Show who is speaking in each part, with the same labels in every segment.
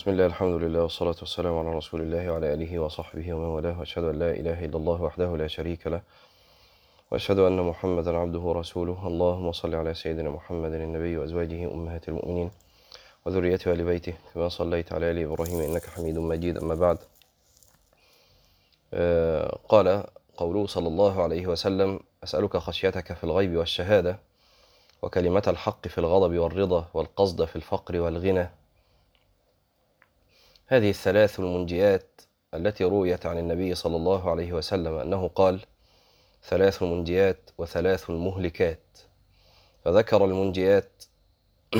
Speaker 1: بسم الله الحمد لله والصلاة والسلام على رسول الله وعلى آله وصحبه ومن والاه وأشهد أن لا إله إلا الله وحده لا شريك له وأشهد أن محمدا عبده ورسوله اللهم صل على سيدنا محمد النبي وأزواجه أمهات المؤمنين وذريته وآل بيته كما صليت على آل إبراهيم إنك حميد مجيد أما بعد قال قوله صلى الله عليه وسلم أسألك خشيتك في الغيب والشهادة وكلمة الحق في الغضب والرضا والقصد في الفقر والغنى هذه الثلاث المنجيات التي رويت عن النبي صلى الله عليه وسلم أنه قال ثلاث منجيات وثلاث مهلكات. فذكر المنجيات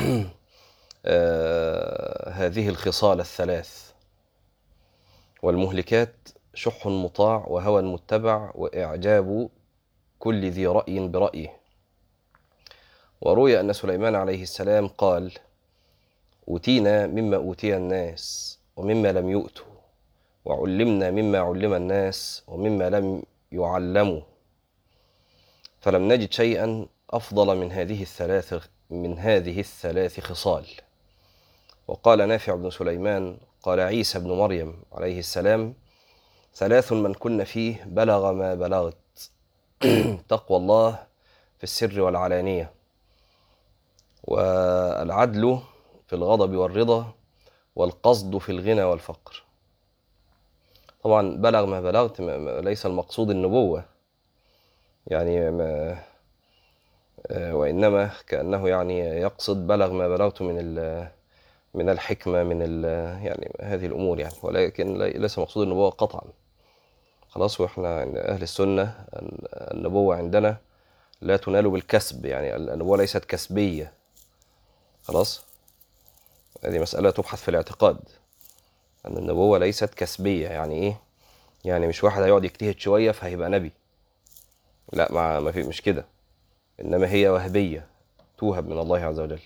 Speaker 1: آه، هذه الخصال الثلاث. والمهلكات شح مطاع وهوى متبع وإعجاب كل ذي رأي برأيه. وروي أن سليمان عليه السلام قال أوتينا مما أوتي الناس ومما لم يؤتوا وعلمنا مما علم الناس ومما لم يعلموا. فلم نجد شيئا أفضل من هذه الثلاث من هذه الثلاث خصال. وقال نافع بن سليمان قال عيسى بن مريم عليه السلام ثلاث من كن فيه بلغ ما بلغت. تقوى الله في السر والعلانية. والعدل في الغضب والرضا والقصد في الغنى والفقر. طبعا بلغ ما بلغت ليس المقصود النبوة. يعني ما وإنما كأنه يعني يقصد بلغ ما بلغت من من الحكمة من يعني هذه الأمور يعني. ولكن ليس مقصود النبوة قطعا. خلاص وإحنا أهل السنة النبوة عندنا لا تنال بالكسب يعني. النبوة ليست كسبية. خلاص؟ هذه مسألة تبحث في الاعتقاد. أن النبوة ليست كسبية يعني إيه؟ يعني مش واحد هيقعد يجتهد شوية فهيبقى نبي. لا ما ما في مش كده. إنما هي وهبية توهب من الله عز وجل.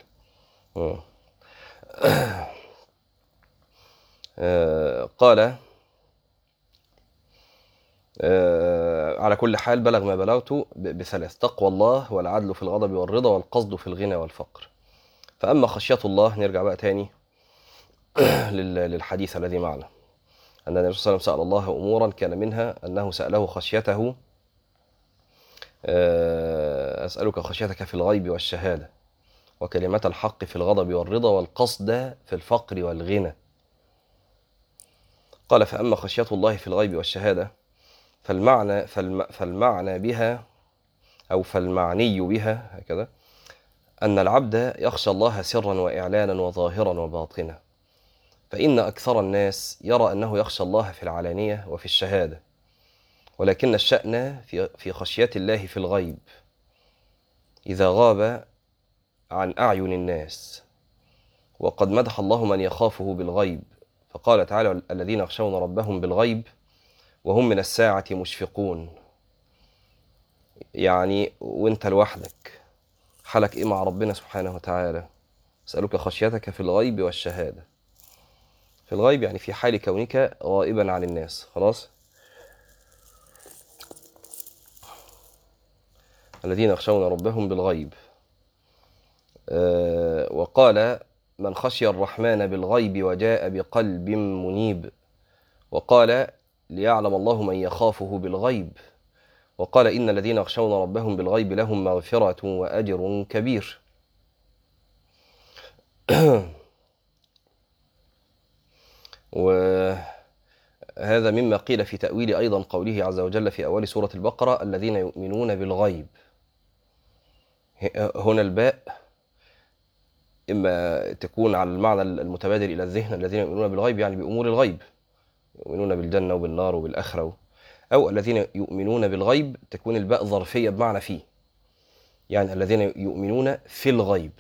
Speaker 1: قال على كل حال بلغ ما بلغت بثلاث. تقوى الله والعدل في الغضب والرضا والقصد في الغنى والفقر. فأما خشية الله نرجع بقى تاني للحديث الذي معنا. أن النبي صلى الله عليه وسلم سأل الله أمورا كان منها أنه سأله خشيته أسألك خشيتك في الغيب والشهادة وكلمة الحق في الغضب والرضا والقصد في الفقر والغنى. قال فأما خشية الله في الغيب والشهادة فالمعنى فالم فالمعنى بها أو فالمعني بها هكذا أن العبد يخشى الله سرا وإعلانا وظاهرا وباطنا فإن أكثر الناس يرى أنه يخشى الله في العلانية وفي الشهادة ولكن الشأن في خشية الله في الغيب. إذا غاب عن أعين الناس وقد مدح الله من يخافه بالغيب فقال تعالى الذين يخشون ربهم بالغيب وهم من الساعة مشفقون. يعني وانت لوحدك. حالك إيه مع ربنا سبحانه وتعالى؟ أسألك خشيتك في الغيب والشهادة. في الغيب يعني في حال كونك غائبا عن الناس خلاص؟ الذين يخشون ربهم بالغيب. أه وقال من خشي الرحمن بالغيب وجاء بقلب منيب وقال ليعلم الله من يخافه بالغيب وقال إن الذين يخشون ربهم بالغيب لهم مغفرة وأجر كبير. وهذا مما قيل في تأويل أيضا قوله عز وجل في أول سورة البقرة الذين يؤمنون بالغيب. هنا الباء إما تكون على المعنى المتبادل إلى الذهن الذين يؤمنون بالغيب يعني بأمور الغيب. يؤمنون بالجنة وبالنار وبالآخرة أو الذين يؤمنون بالغيب تكون الباء ظرفية بمعنى فيه. يعني الذين يؤمنون في الغيب.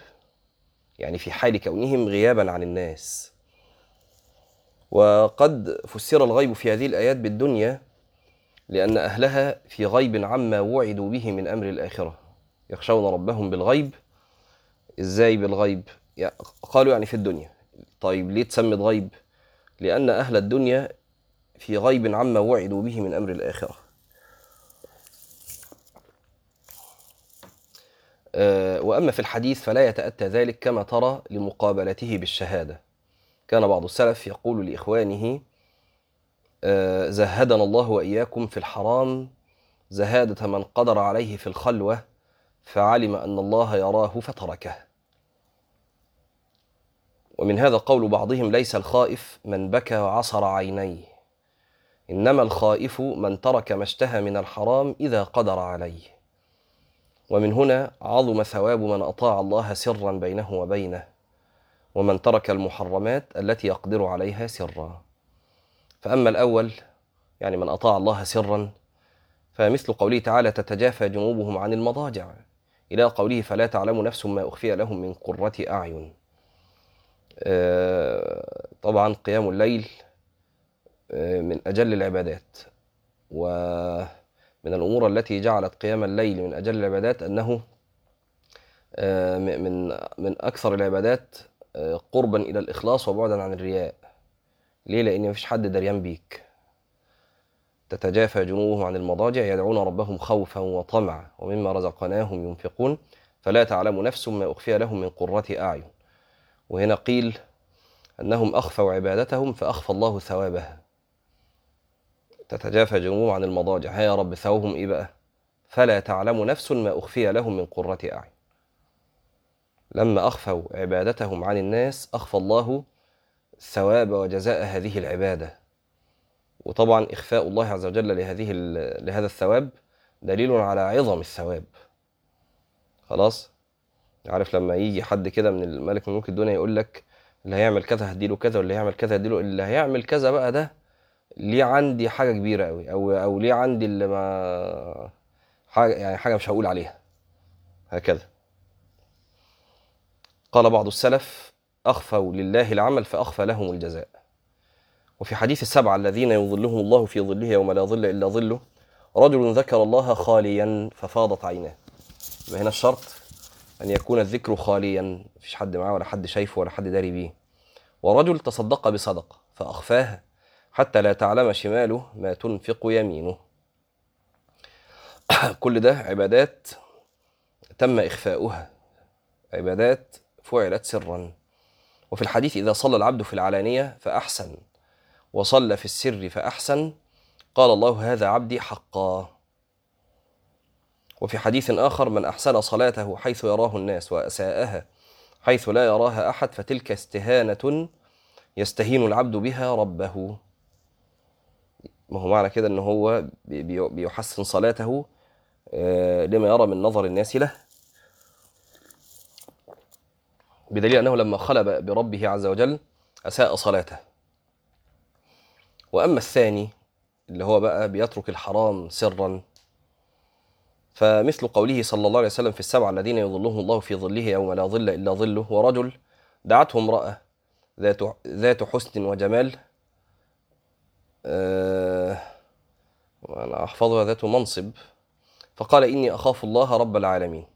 Speaker 1: يعني في حال كونهم غيابا عن الناس. وقد فسر الغيب في هذه الآيات بالدنيا لأن أهلها في غيب عما وعدوا به من أمر الآخرة. يخشون ربهم بالغيب. إزاي بالغيب؟ يعني قالوا يعني في الدنيا. طيب ليه تسمت غيب لأن أهل الدنيا في غيب عما وعدوا به من أمر الآخرة. وأما في الحديث فلا يتأتى ذلك كما ترى لمقابلته بالشهادة. كان بعض السلف يقول لإخوانه آه، زهدنا الله وإياكم في الحرام زهادة من قدر عليه في الخلوة فعلم أن الله يراه فتركه. ومن هذا قول بعضهم ليس الخائف من بكى وعصر عينيه. إنما الخائف من ترك ما اشتهى من الحرام إذا قدر عليه. ومن هنا عظم ثواب من أطاع الله سرا بينه وبينه ومن ترك المحرمات التي يقدر عليها سرا. فأما الأول يعني من أطاع الله سرا فمثل قوله تعالى تتجافى جنوبهم عن المضاجع. إلى قوله فلا تعلم نفس ما أخفي لهم من قرة أعين. آه، طبعا قيام الليل من أجل العبادات ومن الأمور التي جعلت قيام الليل من أجل العبادات أنه آه، من من أكثر العبادات قربا إلى الإخلاص وبعدا عن الرياء. ليه؟ لأن مفيش حد دريان بيك. تتجافى جنوبهم عن المضاجع يدعون ربهم خوفا وطمعا ومما رزقناهم ينفقون. فلا تعلم نفس ما أخفي لهم من قرة أعين. وهنا قيل أنهم أخفوا عبادتهم فأخفى الله ثوابها. تتجافى جنوبهم عن المضاجع. يا رب ثوابهم إيه بقى؟ فلا تعلم نفس ما أخفي لهم من قرة أعين. لما أخفوا عبادتهم عن الناس أخفى الله ثواب وجزاء هذه العبادة. وطبعا إخفاء الله عز وجل لهذه لهذا الثواب دليل على عظم الثواب. خلاص؟ عارف لما يجي حد كده من الملك من ملوك الدنيا يقول لك اللي هيعمل كذا هديله كذا واللي هيعمل كذا هديله اللي هيعمل كذا بقى ده ليه عندي حاجة كبيرة قوي أو أو ليه عندي اللي ما حاجة يعني حاجة مش هقول عليها. هكذا. قال بعض السلف أخفوا لله العمل فأخفى لهم الجزاء. وفي حديث السبعه الذين يظلهم الله في ظله يوم لا ظل إلا ظله رجل ذكر الله خاليا ففاضت عيناه. يبقى هنا الشرط أن يكون الذكر خاليا مفيش حد معاه ولا حد شايفه ولا حد داري بيه. ورجل تصدق بصدقة فأخفاها حتى لا تعلم شماله ما تنفق يمينه. كل ده عبادات تم إخفاؤها. عبادات فعلت سرا. وفي الحديث إذا صلى العبد في العلانية فأحسن وصلى في السر فأحسن قال الله هذا عبدي حقا. وفي حديث آخر من أحسن صلاته حيث يراه الناس وأساءها حيث لا يراها أحد فتلك استهانة يستهين العبد بها ربه. ما هو معنى كده إن هو بيحسن صلاته آه، لما يرى من نظر الناس له. بدليل أنه لما خلى بربه عز وجل أساء صلاته. وأما الثاني اللي هو بقى بيترك الحرام سرا فمثل قوله صلى الله عليه وسلم في السبعة الذين يظلهم الله في ظله يوم لا ظل إلا ظله ورجل دعته امرأة ذات ذات حسن وجمال آه وأنا أحفظها ذات منصب. فقال إني أخاف الله رب العالمين.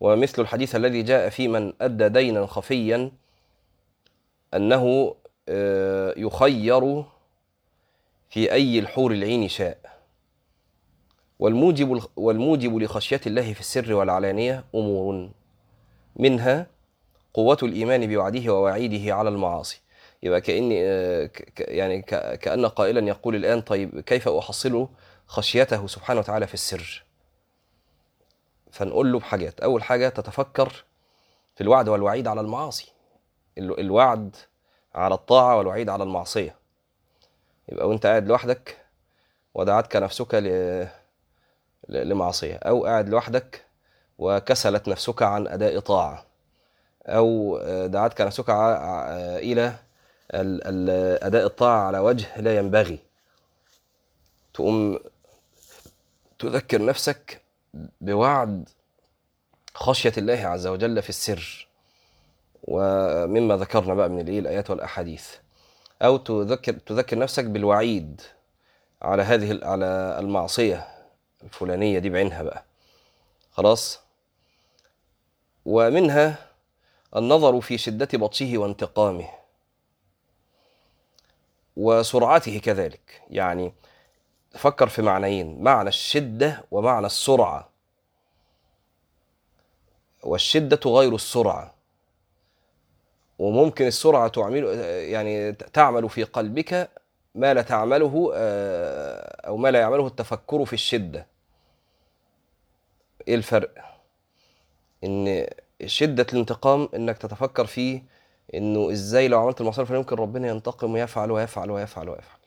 Speaker 1: ومثل الحديث الذي جاء في من أدى دينا خفيا أنه آه يخير في أي الحور العين شاء. والموجب والموجب لخشية الله في السر والعلانية أمور. منها قوة الإيمان بوعده ووعيده على المعاصي. يبقى كأني آه، يعني كأن قائلا يقول الآن طيب كيف أحصل خشيته سبحانه وتعالى في السر؟ فنقول له بحاجات. أول حاجة تتفكر في الوعد والوعيد على المعاصي. الوعد على الطاعة والوعيد على المعصية. يبقى وأنت قاعد لوحدك ودعتك نفسك لمعصية. أو قاعد لوحدك وكسلت نفسك عن أداء طاعة. أو دعتك نفسك إلى أداء الطاعة على وجه لا ينبغي. تقوم تذكر نفسك بوعد خشية الله عز وجل في السر. ومما ذكرنا بقى من الآيات والأحاديث. أو تذكر تذكر نفسك بالوعيد على هذه على المعصية الفلانية دي بعينها بقى. خلاص؟ ومنها النظر في شدة بطشه وانتقامه. وسرعته كذلك. يعني فكر في معنيين معنى الشدة ومعنى السرعة. والشدة غير السرعة. وممكن السرعة تعمل يعني تعمل في قلبك ما لا تعمله آه، أو ما لا يعمله التفكر في الشدة. إيه الفرق؟ إن شدة الانتقام إنك تتفكر فيه إنه إزاي لو عملت المعصية الفلانية ممكن ربنا ينتقم ويفعل ويفعل ويفعل ويفعل.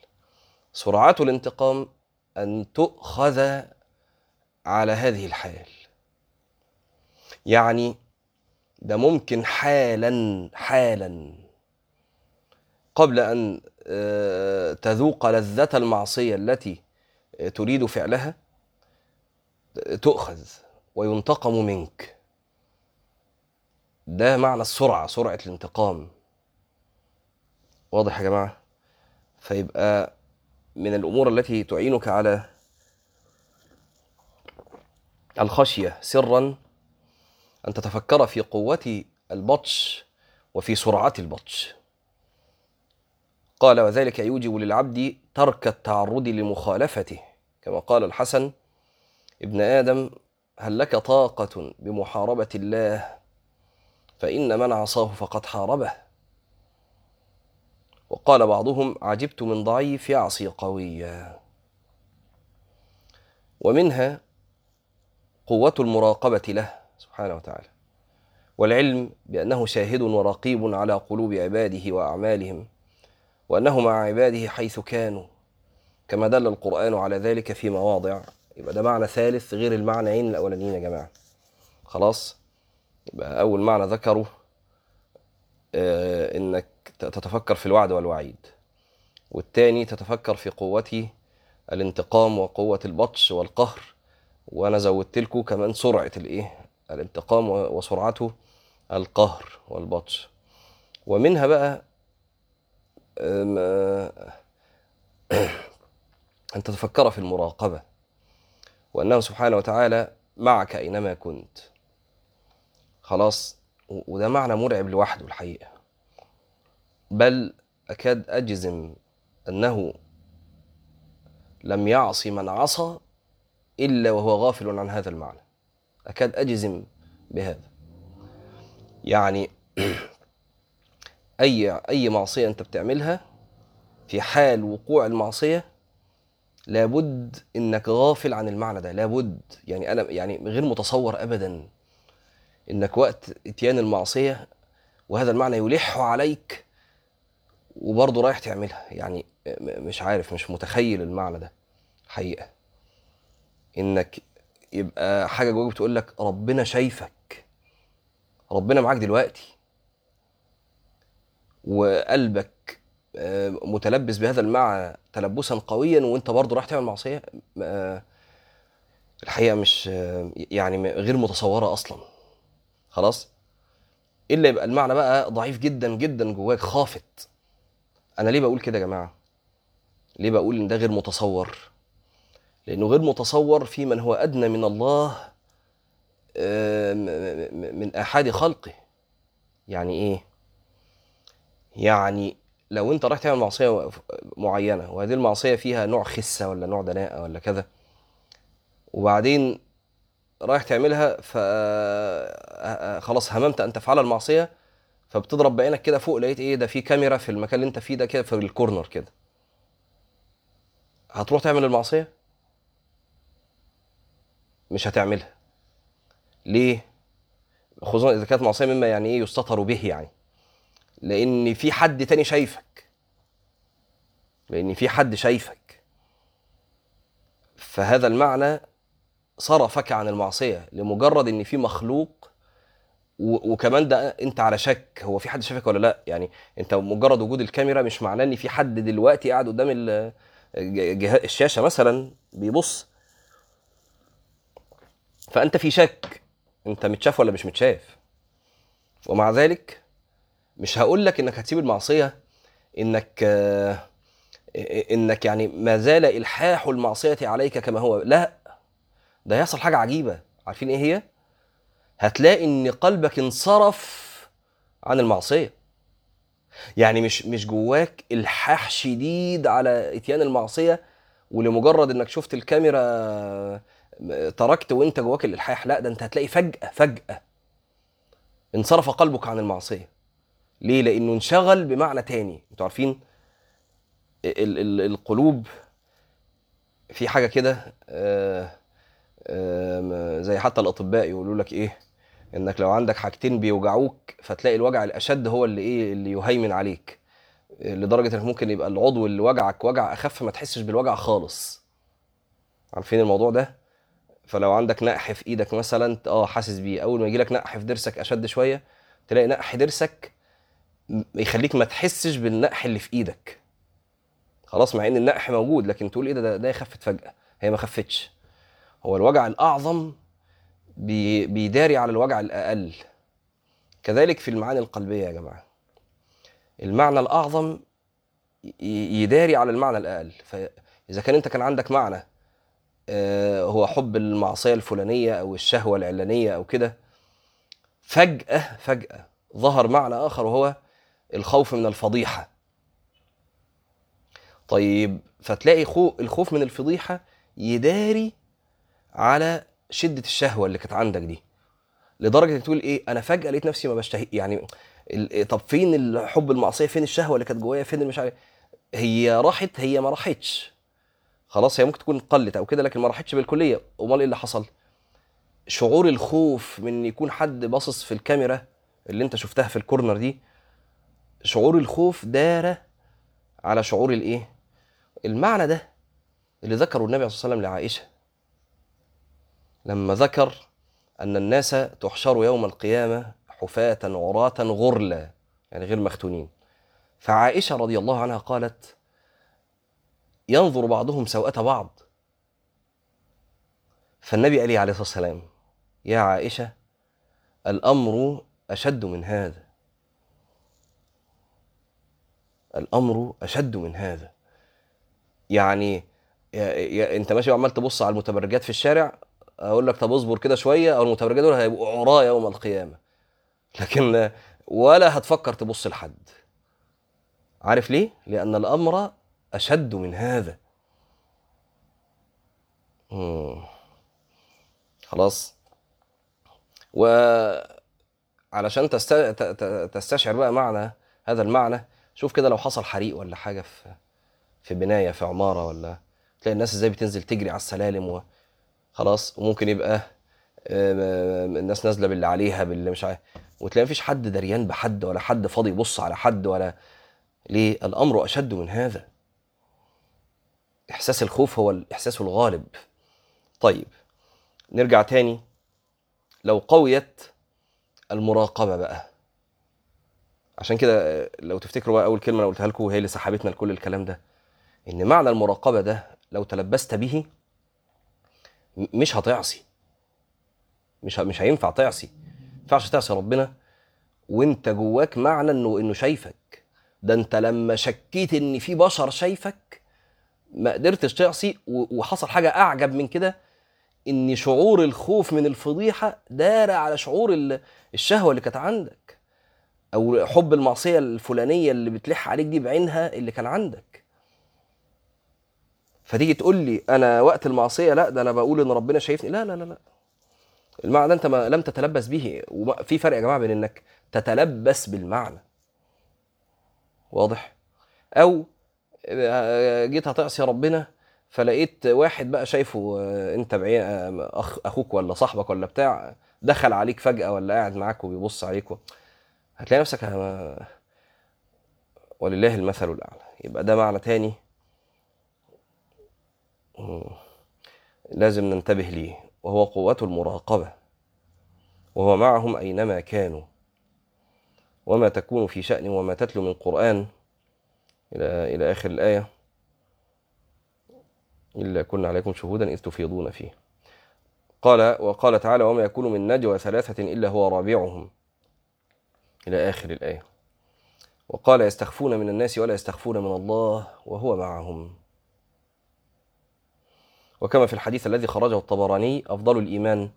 Speaker 1: سرعة الانتقام أن تؤخذ على هذه الحال. يعني ده ممكن حالا حالا. قبل أن آه، تذوق لذة المعصية التي تريد فعلها تؤخذ وينتقم منك. ده معنى السرعة سرعة الانتقام. واضح يا جماعة؟ فيبقى من الأمور التي تعينك على الخشية سرا أن تتفكر في قوة البطش وفي سرعة البطش. قال وذلك يوجب للعبد ترك التعرض لمخالفته. كما قال الحسن ابن آدم هل لك طاقة بمحاربة الله فإن من عصاه فقد حاربه. وقال بعضهم عجبت من ضعيف يعصي قويا. ومنها قوة المراقبة له سبحانه وتعالى. والعلم بأنه شاهد ورقيب على قلوب عباده وأعمالهم وأنه مع عباده حيث كانوا. كما دل القرآن على ذلك في مواضع. يبقى ده معنى ثالث غير المعنيين الأولانيين يا جماعة. خلاص؟ يبقى أول معنى ذكره آه إنك تتفكر في الوعد والوعيد والتاني تتفكر في قوة الانتقام وقوة البطش والقهر وأنا زودت لكم كمان سرعة الإيه؟ الانتقام وسرعته القهر والبطش. ومنها بقى أن تتفكر في المراقبة وأنه سبحانه وتعالى معك أينما كنت. خلاص وده معنى مرعب لوحده الحقيقة. بل أكاد أجزم أنه لم يعص من عصى إلا وهو غافل عن هذا المعنى. أكاد أجزم بهذا. يعني أي أي معصية أنت بتعملها في حال وقوع المعصية لابد إنك غافل عن المعنى ده لابد. يعني أنا يعني غير متصور ابدا. إنك وقت إتيان المعصية وهذا المعنى يلح عليك وبرضه رايح تعملها. يعني مش عارف مش متخيل المعنى ده حقيقة. إنك يبقى حاجة جواك بتقول لك ربنا شايفك ربنا معاك دلوقتي وقلبك آه، متلبس بهذا المعنى تلبسا قويا وأنت برضه رايح تعمل معصية آه، الحقيقة مش آه، يعني غير متصورة أصلا. خلاص؟ إلا يبقى المعنى بقى ضعيف جدا جدا جواك خافت. أنا ليه بقول كده يا جماعة؟ ليه بقول إن ده غير متصور؟ لأنه غير متصور في من هو أدنى من الله من أحد خلقه. يعني إيه؟ يعني لو أنت رايح تعمل معصية معينة وهذه المعصية فيها نوع خسة ولا نوع دناءة ولا كذا وبعدين رايح تعملها ف خلاص هممت أن تفعل المعصية فبتضرب بعينك كده فوق لقيت إيه ده في كاميرا في المكان اللي أنت فيه ده كده في الكورنر كده. هتروح تعمل المعصية؟ مش هتعملها. ليه؟ خصوصا إذا كانت معصية مما يعني إيه يستطر به يعني. لأن في حد تاني شايفك. لأن في حد شايفك. فهذا المعنى صرفك عن المعصية لمجرد إن في مخلوق وكمان ده أنت على شك هو في حد شايفك ولا لأ؟ يعني أنت مجرد وجود الكاميرا مش معناه إن في حد دلوقتي قاعد قدام الشاشة مثلا بيبص. فأنت في شك أنت متشاف ولا مش متشاف. ومع ذلك مش هقول لك إنك هتسيب المعصية إنك إنك يعني ما زال إلحاح المعصية عليك كما هو. لا ده هيحصل حاجة عجيبة. عارفين إيه هي؟ هتلاقي إن قلبك انصرف عن المعصية. يعني مش مش جواك الحاح شديد على إتيان المعصية ولمجرد إنك شفت الكاميرا تركت وأنت جواك الإلحاح لا ده أنت هتلاقي فجأة فجأة انصرف قلبك عن المعصية. ليه؟ لأنه انشغل بمعنى تاني. أنتوا عارفين ال ال القلوب في حاجة كده آه، زي حتى الأطباء يقولوا لك إيه إنك لو عندك حاجتين بيوجعوك فتلاقي الوجع الأشد هو اللي إيه اللي يهيمن عليك لدرجة انك ممكن يبقى العضو اللي وجعك وجع أخف ما تحسش بالوجع خالص. عارفين الموضوع ده؟ فلو عندك نقح في إيدك مثلا آه حاسس بيه. أول ما يجي لك نقح في ضرسك أشد شوية تلاقي نقح ضرسك يخليك ما تحسش بالنقح اللي في إيدك. خلاص مع إن النقح موجود لكن تقول إيه ده ده, ده خفت فجأة. هي ما خفتش. هو الوجع الأعظم بي بيداري على الوجع الأقل. كذلك في المعاني القلبية يا جماعة. المعنى الأعظم ي- يداري على المعنى الأقل. فاذا كان أنت كان عندك معنى آه، هو حب المعصية الفلانية أو الشهوة العلانية أو كده فجأة فجأة ظهر معنى آخر وهو الخوف من الفضيحة. طيب فتلاقي خو الخوف من الفضيحة يداري على شدة الشهوة اللي كانت عندك دي. لدرجة إنك تقول إيه أنا فجأة لقيت نفسي ما بشتهي يعني طب فين حب المعصية؟ فين الشهوة اللي كانت جوايا؟ فين مش عارف هي راحت هي ما راحتش. خلاص هي ممكن تكون قلت أو كده لكن ما راحتش بالكلية. أمال إيه اللي حصل؟ شعور الخوف من يكون حد باصص في الكاميرا اللي أنت شفتها في الكورنر دي شعور الخوف دار على شعور الإيه؟ المعنى ده اللي ذكره النبي صلى الله عليه وسلم لعائشة. لما ذكر أن الناس تحشر يوم القيامة حفاة عراة غرلا يعني غير مختونين. فعائشة رضي الله عنها قالت ينظر بعضهم سوءة بعض. فالنبي قال لي عليه الصلاة والسلام يا عائشة الأمر أشد من هذا. الأمر أشد من هذا. يعني يا يا انت ماشي وعمال تبص على المتبرجات في الشارع أقول لك طب اصبر كده شوية أو المتبرجات دول هيبقوا عراة يوم القيامة. لكن ولا هتفكر تبص لحد. عارف ليه؟ لأن الأمر أشد من هذا. مم. خلاص. وعلشان تستشعر بقى معنى هذا المعنى شوف كده لو حصل حريق ولا حاجة في في بناية في عمارة ولا تلاقي الناس إزاي بتنزل تجري على السلالم و... خلاص وممكن يبقى آم، الناس نازلة باللي عليها باللي مش عارف. وتلاقي مفيش حد دريان بحد ولا حد فاضي يبص على حد ولا ليه؟ الأمر أشد من هذا. إحساس الخوف هو الإحساس الغالب. طيب نرجع تاني. لو قويت المراقبة بقى. عشان كده آه، لو تفتكروا بقى أول كلمة أنا قلتها لكم وهي اللي سحبتنا لكل الكلام ده إن معنى المراقبة ده لو تلبست به مش هتعصي. مش مش هينفع تعصي. ما ينفعش تعصي ربنا وانت جواك معنى انه إنه شايفك. ده انت لما شكيت إن في بشر شايفك ما قدرتش تعصي وحصل حاجة أعجب من كده إن شعور الخوف من الفضيحة دار على شعور ال- الشهوة اللي كانت عندك أو حب المعصية الفلانية اللي بتلح عليك دي بعينها اللي كان عندك. فتيجي تقول لي أنا وقت المعصية لا ده أنا بقول إن ربنا شايفني. لا لا لا لا. المعنى ده أنت ما لم تتلبس به. وفي فرق يا جماعة بين إنك تتلبس بالمعنى. واضح؟ أو جيت هتعصي ربنا فلقيت واحد بقى شايفه آه، أنت بعين آه، اخ أخوك ولا صاحبك ولا بتاع دخل عليك فجأة ولا قاعد معاك وبيبص عليك. هتلاقي نفسك آه، ولله المثل الأعلى. يبقى ده معنى تاني. لازم ننتبه ليه. وهو قوة المراقبة. وهو معهم أينما كانوا. وما تكون في شأن وما تتلو من قرآن. إلى إلى آخر الآية. إلا كنا عليكم شهودا إذ تفيضون فيه. قال وقال تعالى وما يكون من نجوى ثلاثة إلا هو رابعهم. إلى آخر الآية. وقال يستخفون من الناس ولا يستخفون من الله. وهو معهم. وكما في الحديث الذي خرجه الطبراني أفضل الإيمان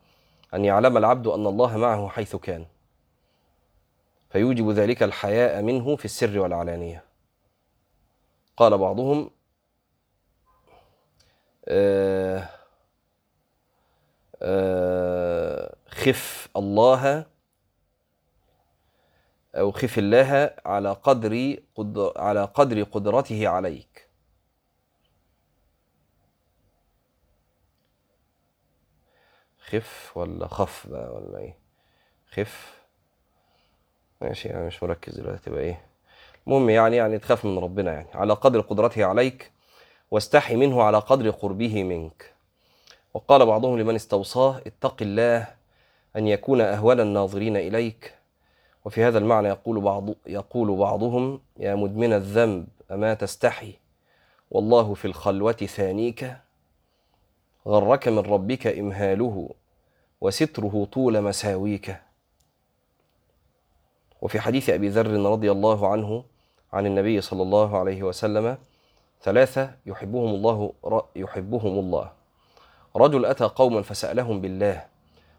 Speaker 1: أن يعلم العبد أن الله معه حيث كان. فيوجب ذلك الحياء منه في السر والعلانية. قال بعضهم آه آه خف الله أو خف الله على قدر قد على قدر قدرته عليك. خف ولا خف بقى ولا إيه؟ خف. ماشي يعني مش مركز دلوقتي تبقى إيه. المهم يعني يعني تخاف من ربنا يعني. على قدر قدرته عليك واستحي منه على قدر قربه منك. وقال بعضهم لمن استوصاه اتق الله أن يكون أهون الناظرين إليك. وفي هذا المعنى يقول بعض يقول بعضهم يا مدمن الذنب أما تستحي؟ والله في الخلوة ثانيك. غرك من ربك إمهاله. وستره طول مساويك. وفي حديث أبي ذر رضي الله عنه عن النبي صلى الله عليه وسلم ثلاثة يحبهم الله يحبهم الله. رجل أتى قوما فسألهم بالله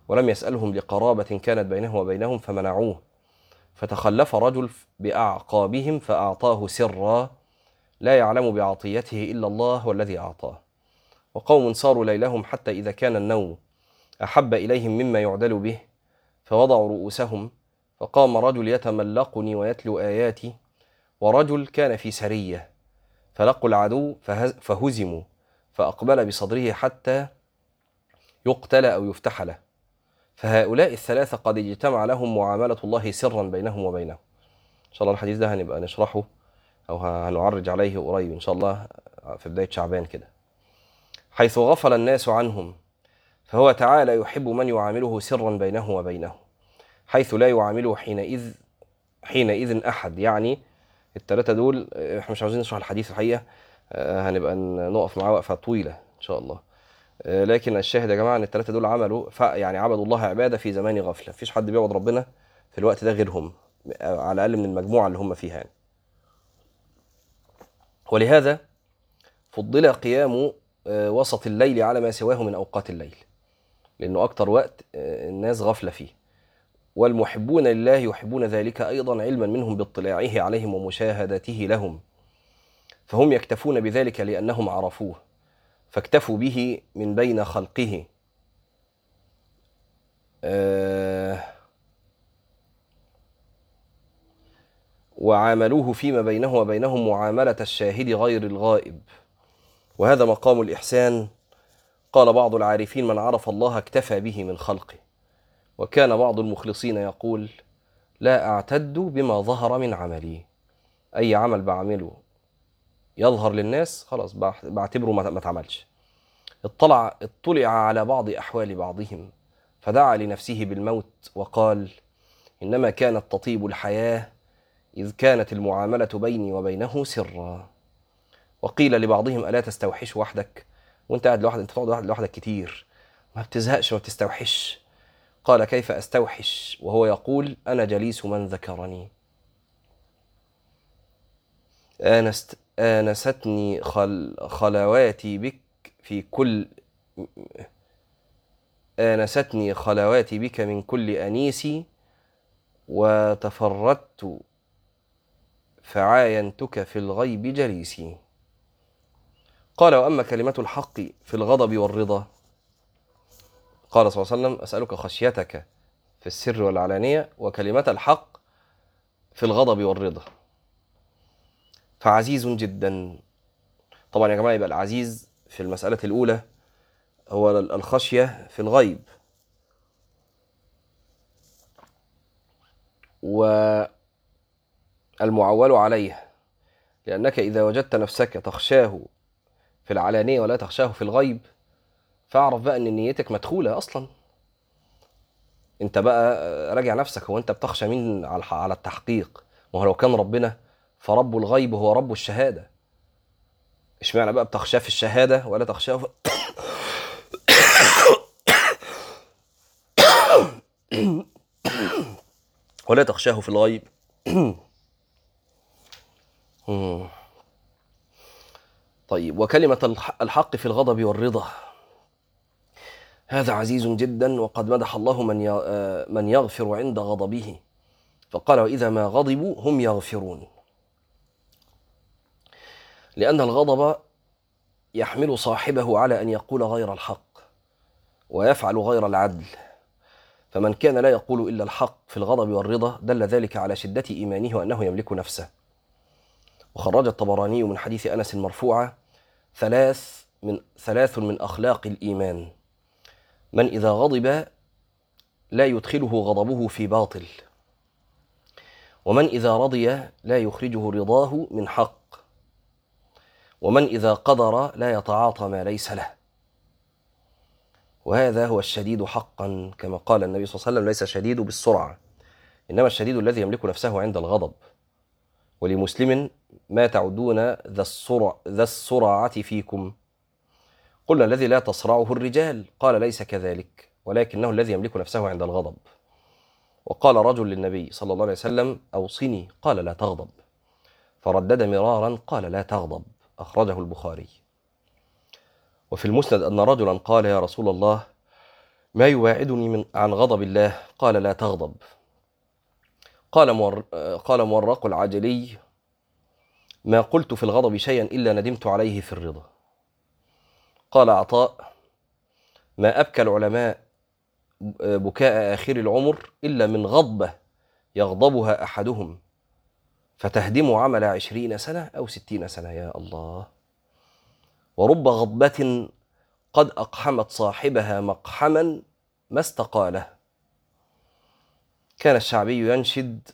Speaker 1: ولم يسألهم لقرابة كانت بينه وبينهم فمنعوه. فتخلف رجل بأعقابهم فأعطاه سرا لا يعلم بعطيته إلا الله والذي أعطاه. وقوم صاروا ليلهم حتى إذا كان النوم. أحب إليهم مما يعدل به فوضعوا رؤوسهم فقام رجل يتملقني ويتلو آياتي ورجل كان في سرية فلقوا العدو فهزموا فأقبل بصدره حتى يقتل أو يفتح له. فهؤلاء الثلاثة قد اجتمع لهم معاملة الله سرا بينهم وبينه. إن شاء الله الحديث ده هنبقى نشرحه أو هنعرج عليه قريب إن شاء الله في بداية شعبان كده. حيث غفل الناس عنهم فهو تعالى يحب من يعامله سرا بينه وبينه حيث لا يعامله حينئذ حينئذ أحد. يعني الثلاثة دول إحنا مش عاوزين نشرح الحديث الحقيقة هنبقى نقف معاه وقفة طويلة إن شاء الله. لكن الشاهد يا جماعة إن الثلاثة دول عملوا يعني عبدوا الله عبادة في زمان غفلة. مفيش حد بيعبد ربنا في الوقت ده غيرهم على الأقل من المجموعة اللي هم فيها يعني. ولهذا فضل قيام وسط الليل على ما سواه من أوقات الليل. لأنه أكتر وقت الناس غفلة فيه. والمحبون لله يحبون ذلك أيضا علما منهم باطلاعه عليهم ومشاهدته لهم. فهم يكتفون بذلك لأنهم عرفوه. فاكتفوا به من بين خلقه. آه وعاملوه فيما بينه وبينهم معاملة الشاهد غير الغائب. وهذا مقام الإحسان قال بعض العارفين من عرف الله اكتفى به من خلقه. وكان بعض المخلصين يقول لا أعتد بما ظهر من عملي. أي عمل بعمله يظهر للناس خلاص بعتبره ما اتعملش. اطلع اطلع على بعض أحوال بعضهم فدعا لنفسه بالموت وقال إنما كانت تطيب الحياة إذ كانت المعاملة بيني وبينه سرا. وقيل لبعضهم ألا تستوحش وحدك؟ وانت قاعد لوحدك انت تقعد لوحدك كتير. ما بتزهقش ما بتستوحش. قال كيف أستوحش؟ وهو يقول أنا جليس من ذكرني. آنست آنستني خل خلواتي بك في كل آنستني خلواتي بك من كل أنيسي وتفردت فعاينتك في الغيب جليسي. قال وأما كلمة الحق في الغضب والرضا قال صلى الله عليه وسلم أسألك خشيتك في السر والعلانية وكلمة الحق في الغضب والرضا. فعزيز جدا. طبعا يا جماعة يبقى العزيز في المسألة الأولى هو الخشية في الغيب. والمعول عليه لأنك إذا وجدت نفسك تخشاه في العلانية ولا تخشاه في الغيب فاعرف بقى إن نيتك مدخولة أصلا. أنت بقى راجع نفسك هو أنت بتخشى مين على التحقيق؟ ما هو لو كان ربنا فرب الغيب هو رب الشهادة. إشمعنى بقى بتخشاه في الشهادة ولا تخشاه في... ولا تخشاه في الغيب؟ طيب وكلمة الحق في الغضب والرضا. هذا عزيز جدا وقد مدح الله من من يغفر عند غضبه. فقال وإذا ما غضبوا هم يغفرون. لأن الغضب يحمل صاحبه على أن يقول غير الحق ويفعل غير العدل. فمن كان لا يقول إلا الحق في الغضب والرضا دل ذلك على شدة إيمانه وأنه يملك نفسه. وخرج الطبراني من حديث أنس مرفوعة ثلاث من ثلاث من أخلاق الإيمان. من إذا غضب لا يدخله غضبه في باطل. ومن إذا رضي لا يخرجه رضاه من حق. ومن إذا قدر لا يتعاطى ما ليس له. وهذا هو الشديد حقا كما قال النبي صلى الله عليه وسلم ليس الشديد بالسرعة إنما الشديد الذي يملك نفسه عند الغضب. ولمسلم ما تعدون ذا السرع ذا السرعة فيكم. قلنا الذي لا تصرعه الرجال. قال ليس كذلك ولكنه الذي يملك نفسه عند الغضب. وقال رجل للنبي صلى الله عليه وسلم أوصني. قال لا تغضب. فردد مرارا قال لا تغضب. أخرجه البخاري. وفي المسند أن رجلا قال يا رسول الله ما يواعدني من عن غضب الله؟ قال لا تغضب. قال مور قال مورق العجلي ما قلت في الغضب شيئا إلا ندمت عليه في الرضا. قال عطاء ما أبكى العلماء بكاء آخر العمر إلا من غضبة يغضبها أحدهم. فتهدم عمل عشرين سنة أو ستين سنة يا الله. ورب غضبة قد أقحمت صاحبها مقحما ما استقاله. كان الشعبي ينشد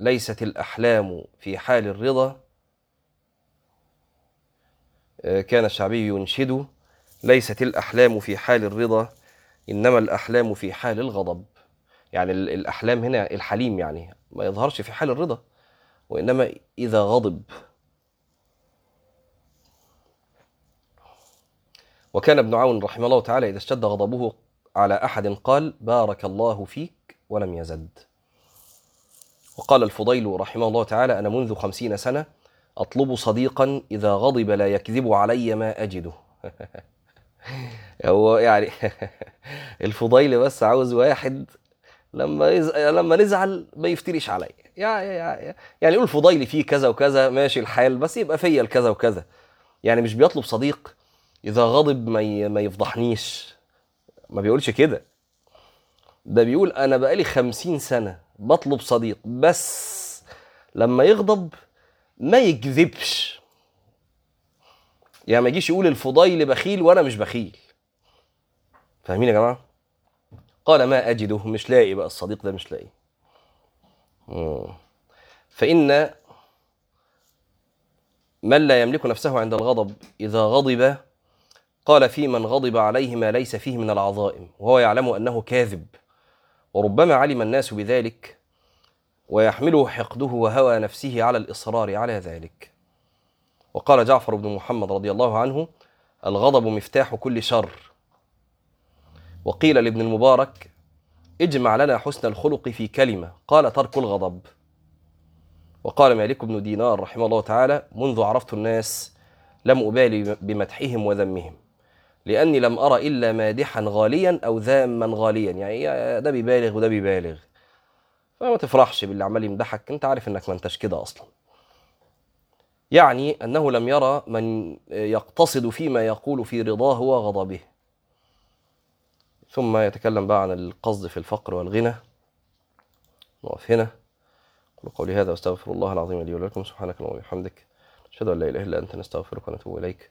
Speaker 1: ليست الأحلام في حال الرضا. كان الشعبي ينشد ليست الأحلام في حال الرضا إنما الأحلام في حال الغضب. يعني الأحلام هنا الحليم يعني ما يظهرش في حال الرضا وإنما إذا غضب. وكان ابن عون رحمه الله تعالى إذا اشتد غضبه على أحد قال بارك الله فيك. ولم يزد وقال الفضيل رحمه الله تعالى أنا منذ خمسين سنة أطلب صديقا إذا غضب لا يكذب علي ما أجده هو يعني الفضيل بس عاوز واحد لما. لما نزعل ما يفتريش عليا يعني يعني يقول الفضيل فيه كذا وكذا ماشي الحال بس يبقى فيا الكذا وكذا يعني مش بيطلب صديق إذا غضب ما. ما يفضحنيش ما بيقولش كده ده بيقول أنا بقالي خمسين سنة بطلب صديق بس لما يغضب ما يكذبش. يعني ما يجيش يقول الفضيل بخيل وأنا مش بخيل. فاهمين يا جماعة؟ قال ما أجده مش لاقي بقى الصديق ده مش لاقي. فإن من لا يملك نفسه عند الغضب إذا غضب قال في من غضب عليه ما ليس فيه من العظائم وهو يعلم أنه كاذب. وربما علم الناس بذلك ويحمله حقده وهوى نفسه على الإصرار على ذلك. وقال جعفر بن محمد رضي الله عنه الغضب مفتاح كل شر. وقيل لابن المبارك اجمع لنا حسن الخلق في كلمة قال ترك الغضب. وقال مالك بن دينار رحمه الله تعالى منذ عرفت الناس لم أبالي بمدحهم وذمهم. لأني لم أرى إلا مادحا غاليا أو ذاما غاليا. يعني ده بيبالغ وده بيبالغ. فما تفرحش باللي عمال يمدحك. أنت عارف إنك ما أنتش كده أصلا. يعني أنه لم يرى من يقتصد فيما يقول في رضاه وغضبه. ثم يتكلم بقى عن القصد في الفقر والغنى. نقف هنا. أقول قولي هذا وأستغفر الله العظيم لي ولكم. سبحانك اللهم وبحمدك. أشهد أن لا إله إلا أنت. نستغفرك ونتوب إليك.